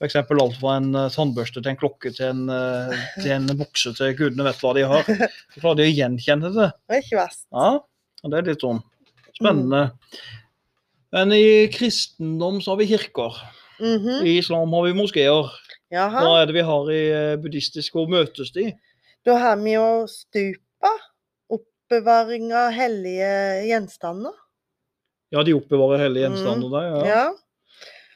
Eksempel alt fra en uh, tannbørste til en klokke til en, eh, til en bukse til gudene vet hva de har. <laughs> Så klarer de å gjenkjenne det. Det er ikke verst. Ja, det er litt sånn spennende. Men i kristendom så har vi kirker. Mhm. I islam har vi moskeer. Jaha. Hva er det vi har i eh, buddhistisk? Hvor møtes de? Da har vi jo stupa. Oppbevaring av hellige gjenstander. Ja, de oppbevarer hellige gjenstander der. Ja. Ja.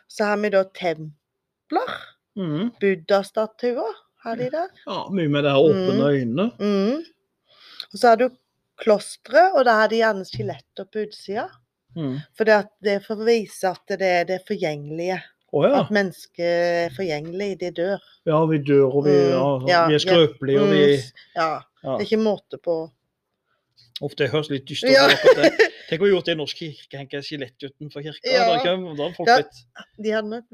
Så har vi da templer. Mm. Buddha-statuer har de der. ja, Mye med det her åpne Mm. øynene. Mm. Og så har du klostre, og da har de gjerne skjeletter på utsida. Mm. For det, det er for å vise at det er det forgjengelige. Å ja. At mennesket er forgjengelig, de dør. ja. Vi dør, og vi, Mm. ja, Ja, vi er skrøpelige, og vi Mm, Ja, ja. det er ikke måte på. Uff, det høres litt dystert ut. Ja. <laughs> Tenk å gjort det i norsk kirke, henke et skjelett utenfor kirka. Ja. Da, da hadde De hadde nok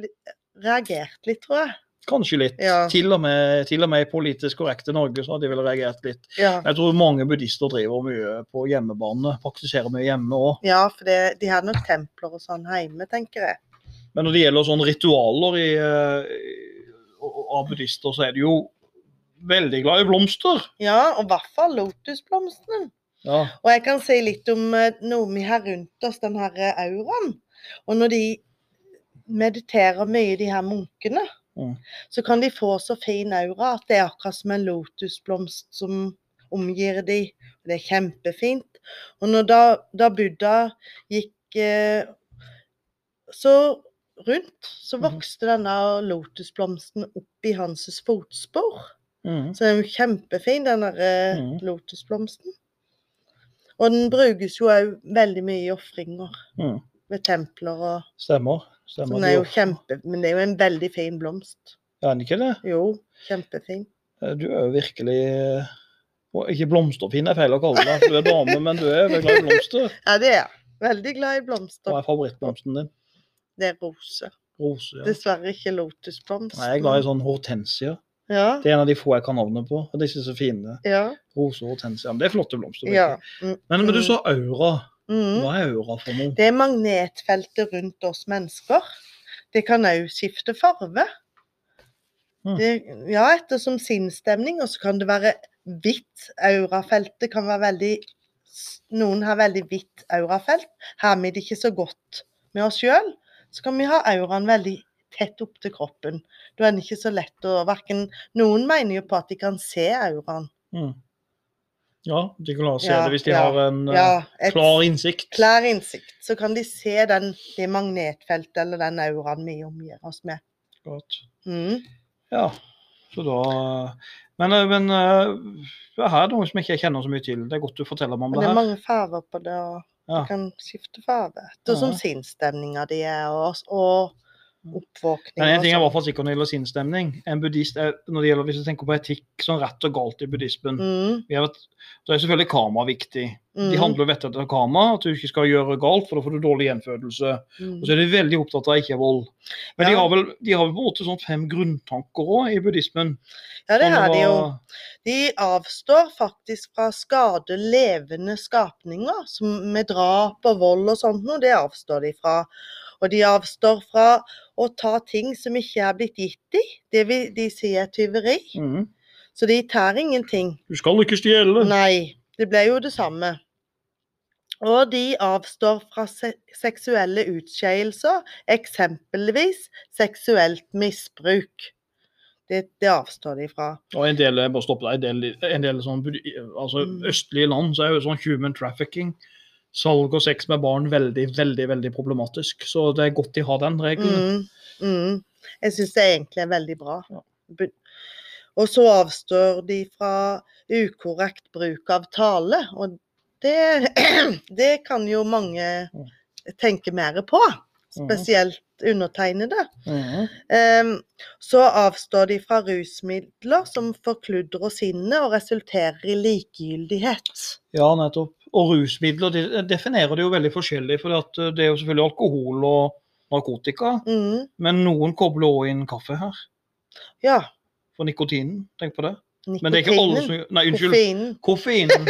reagert litt, tror jeg. Kanskje litt. Ja. Til, og med, til og med i politisk korrekte Norge så hadde de vel reagert litt. Ja, Jeg tror mange buddhister driver mye på hjemmebane, praktiserer mye hjemme òg. ja for det, de hadde nok templer og sånn hjemme, tenker jeg. Men når det gjelder sånne ritualer i, eh, av buddhister, så er de jo veldig glad i blomster. Ja, og i hvert fall lotusblomstene. Ja. Og jeg kan si litt om eh, noe vi har rundt oss, den her eh, auraen. Og når de mediterer mye, de her munkene, Mm. så kan de få så fin aura at det er akkurat som en lotusblomst som omgir de. Det er kjempefint. Og da, da Buddha gikk så rundt, så vokste mm. denne lotusblomsten opp i hans fotspor. Mm. Så den er jo kjempefin, den der eh, Mhm. lotusblomsten. Og den brukes jo òg veldig mye i ofringer Mm. ved templer og Stemmer. Så den er jo kjempe... Men det er jo en veldig fin blomst. Er den ikke det? Jo, kjempefin. Eh, Du er jo virkelig og Ikke blomsterfin er feil å kalle deg, du er dame, men du er veldig glad i blomster. Ja, det er jeg. Veldig glad i blomster. Hva er favorittblomsten din? Det er rose. Rose. Ja. Dessverre ikke lotusblomst. Nei, jeg er glad i sånn hortensia. Ja, Det er en av de få jeg kan navnet på. og Disse er så fine. ja, Rose og hortensia. Men det er flotte blomster. ja. Mm, Men, men du mm, sa aura. mm. Hva er aura for noe? Det er magnetfeltet rundt oss mennesker. Det kan òg skifte farve. Mm. Det, ja, ettersom sinnsstemning. Og så kan det være hvitt. Aurafeltet kan være veldig Noen har veldig hvitt aurafelt. Her vi det ikke så godt med oss sjøl, så kan vi ha auraen veldig tett opp til kroppen. Da er den ikke så lett å hverken Noen mener jo på at de kan se auraen. Mm. Ja, de kan la oss se Ja, det hvis de ja, har en eh, Ja, klar innsikt. klar innsikt. Så kan de se den, det magnetfeltet eller den auraen vi omgir oss med. Godt. Mm. Ja, så da Men, eh, men eh, det her er noe som jeg ikke kjenner så mye til. Det er godt du forteller meg om det, det det er mange farger på det, og Det kan skifte farge. Ja. sinnsstemninga di er, og, og oppvåkning Men en ting er i hvert fall sikkert når det gjelder sinnsstemning. En buddhist er, når det gjelder, Hvis du tenker på etikk, sånn rett og galt i buddhismen Mm, vi vært, Da er selvfølgelig karma viktig. mm, De handler jo vettet etter karma, at du ikke skal gjøre galt, for da får du dårlig gjenfødelse. mm. Og så er de veldig opptatt av ikke vold. Men de, har vel, de har vel på en måte sånn fem grunntanker òg i buddhismen. Ja, det har de jo. De avstår faktisk fra å skade levende skapninger, som med drap og vold og sånt noe. Det avstår de fra. Og de avstår fra å ta ting som ikke er blitt gitt dem. Det vil de si er tyveri. Mm. Så de tar ingenting. Du skal ikke stjele. Nei, det ble jo det samme. Og de avstår fra se seksuelle utskeielser, eksempelvis seksuelt misbruk. Det, det avstår de fra. Og en del bare stopp deg, en del, en del sånn, altså Mm. østlige land så er jo sånn human trafficking, salg og sex med barn, veldig, veldig veldig problematisk. Så det er godt de har den regelen. Mm, mm. Jeg syns det egentlig er veldig bra. Ja. Og så avstår de fra ukorrekt bruk av tale, og det, <clears throat> det kan jo mange tenke mer på. Spesielt undertegnede. Mm. Um, så avstår de fra rusmidler som forkludrer sinnet og resulterer i likegyldighet. Ja, nettopp. Og rusmidler de definerer det jo veldig forskjellig. For det er jo selvfølgelig alkohol og narkotika, Mm, men noen kobler også inn kaffe her. ja. For nikotinen, tenk på det. Men det er ikke alle som Nei, unnskyld. Koffeinen. Koffeinen.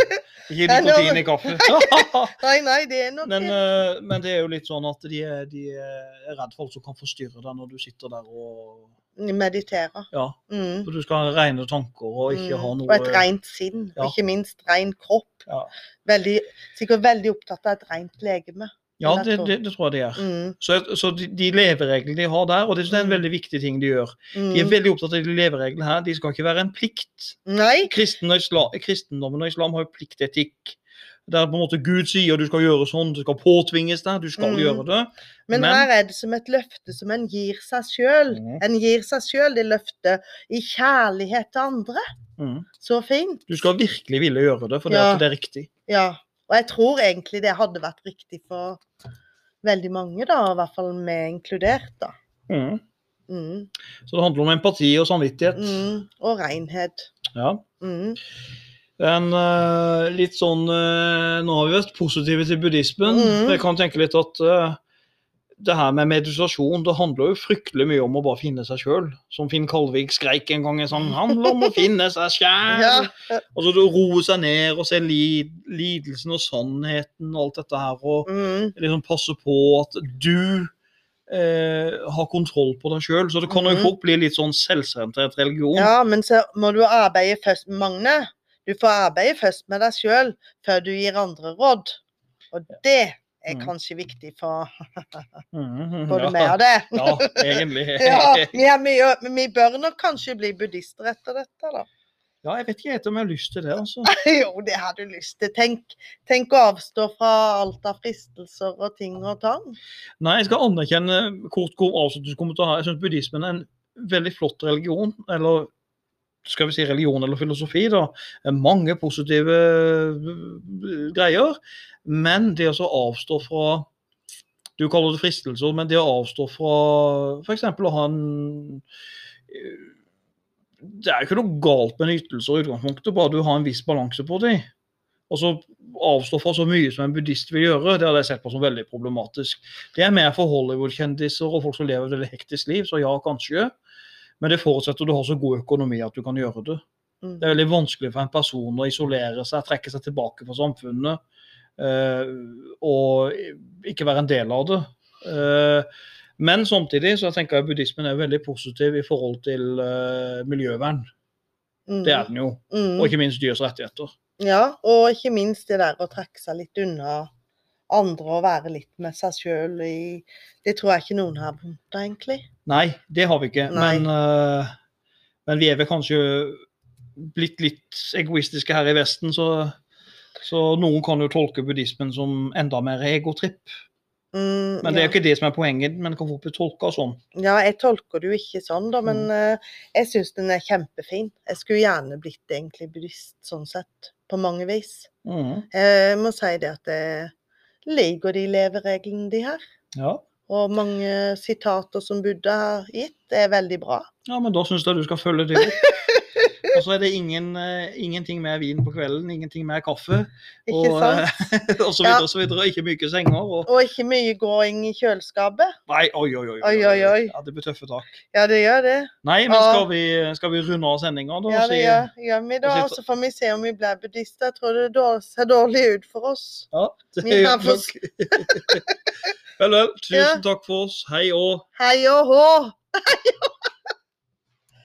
Ikke <laughs> nikotin i kaffe. <laughs> <laughs> Nei, nei, det er nok Men, eh, men det er jo litt sånn at de er, de er redd for alt som kan forstyrre deg når du sitter der og meditere. Ja, Mm. for du skal ha rene tanker og ikke Mm. ha noe Og et rent sinn, Ja. og ikke minst ren kropp. Ja, Veldig, sikkert veldig opptatt av et rent legeme. ja det, det, det tror jeg de er. Mm. Så, så de, de levereglene de har der, og det er en Mm. veldig viktig ting de gjør Mm. De er veldig opptatt av de levereglene her. De skal ikke være en plikt. Nei. Kristen og islam, kristendommen og islam har jo pliktetikk. Der på en måte Gud sier du skal gjøre sånn, det skal påtvinges deg, du skal Mm. gjøre det. Men, Men- her er det som et løfte som en gir seg sjøl. Mm. En gir seg sjøl det løftet i kjærlighet til andre. Mm. Så fint. Du skal virkelig ville gjøre det, for det, Ja. det er riktig. Ja. Og jeg tror egentlig det hadde vært riktig for veldig mange, da. I hvert fall med inkludert, da. Mm. Mm. Så det handler om empati og samvittighet. Mm. Og renhet. Ja. Mm. En, uh, litt sånn uh, Nå har vi vært positive til buddhismen. Mm. Jeg kan tenke litt at uh, det her med meditasjon det handler jo fryktelig mye om å bare finne seg sjøl. Som Finn Kalvik skreik en gang. Sånn, handler om å finne seg sjæl. Ja. <laughs> Altså du roe seg ned og se lid, lidelsen og sannheten og alt dette her. Og Mm. liksom passe på at du eh, har kontroll på deg sjøl. Så det kan jo mm. fort bli litt sånn selvsentrert religion. Ja, men så må du arbeide først Magne, du får arbeide først med deg sjøl før du gir andre råd. Og det er Mm. kanskje viktig for både ja. meg og det. <laughs> Ja, egentlig. <laughs> Ja, vi, er vi bør nok kanskje bli buddhister etter dette, da. Ja, jeg vet ikke helt om jeg har lyst til det, altså. <laughs> Jo, det har du lyst til. Tenk, tenk å avstå fra alt av fristelser og ting og tang. Nei, jeg skal anerkjenne kort hvor avslutningskommentar. Jeg syns buddhismen er en veldig flott religion. Eller skal vi si religion eller filosofi, da. Mange positive øh, greier. Men det å avstå fra Du kaller det fristelser, men det å avstå fra f.eks. å ha en øh, Det er jo ikke noe galt med nytelser i utgangspunktet, bare du har en viss balanse på dem. Og så avstå fra så mye som en buddhist vil gjøre, det hadde jeg sett på som veldig problematisk. Det er mer for Hollywood-kjendiser og folk som lever et veldig hektisk liv, så ja, kanskje. Men det forutsetter du har så god økonomi at du kan gjøre det. Mm. Det er veldig vanskelig for en person å isolere seg, trekke seg tilbake fra samfunnet eh, og ikke være en del av det. Eh, men samtidig så tenker jeg buddhismen er veldig positiv i forhold til eh, miljøvern. Mm. Det er den jo. Mm. Og ikke minst dyrs rettigheter. Ja, og ikke minst det der å trekke seg litt unna andre å være litt med seg sjøl i Det tror jeg ikke noen har vondt av, egentlig. Nei, det har vi ikke. Men, uh, men vi er vel kanskje blitt litt egoistiske her i Vesten, så, så noen kan jo tolke buddhismen som enda mer egotripp. Mm, Men det er ja. jo ikke det som er poenget, men det kan fort bli tolka sånn. ja, jeg tolker det jo ikke sånn, da, men Mm. uh, jeg syns den er kjempefin. Jeg skulle gjerne blitt egentlig buddhist sånn sett, på mange vis. Mm. Jeg må si det at jeg liker de levereglene de har. Ja. Og mange sitater som Buddha har gitt, er veldig bra. ja, men da syns jeg du skal følge det opp. <laughs> Og så er det ingen, eh, ingenting mer vin på kvelden, ingenting mer kaffe. Og, sant? <laughs> eh, og så videre og så videre. Ikke myke senger. Og, Og ikke mye gåing i kjøleskapet. nei, oi, oi, oi. Oi, oi, oi. Ja, det blir tøffe tak. Ja, det gjør det. Nei, men skal vi, skal vi runde av sendinga, da? Ja, det gjør, gjør vi da. og så får vi se om vi blir buddhister. Jeg tror det ser dårlig ut for oss. Ja, <laughs> det gjør nok. <laughs> vel, vel. Tusen takk for oss. Hei og Hei og hå!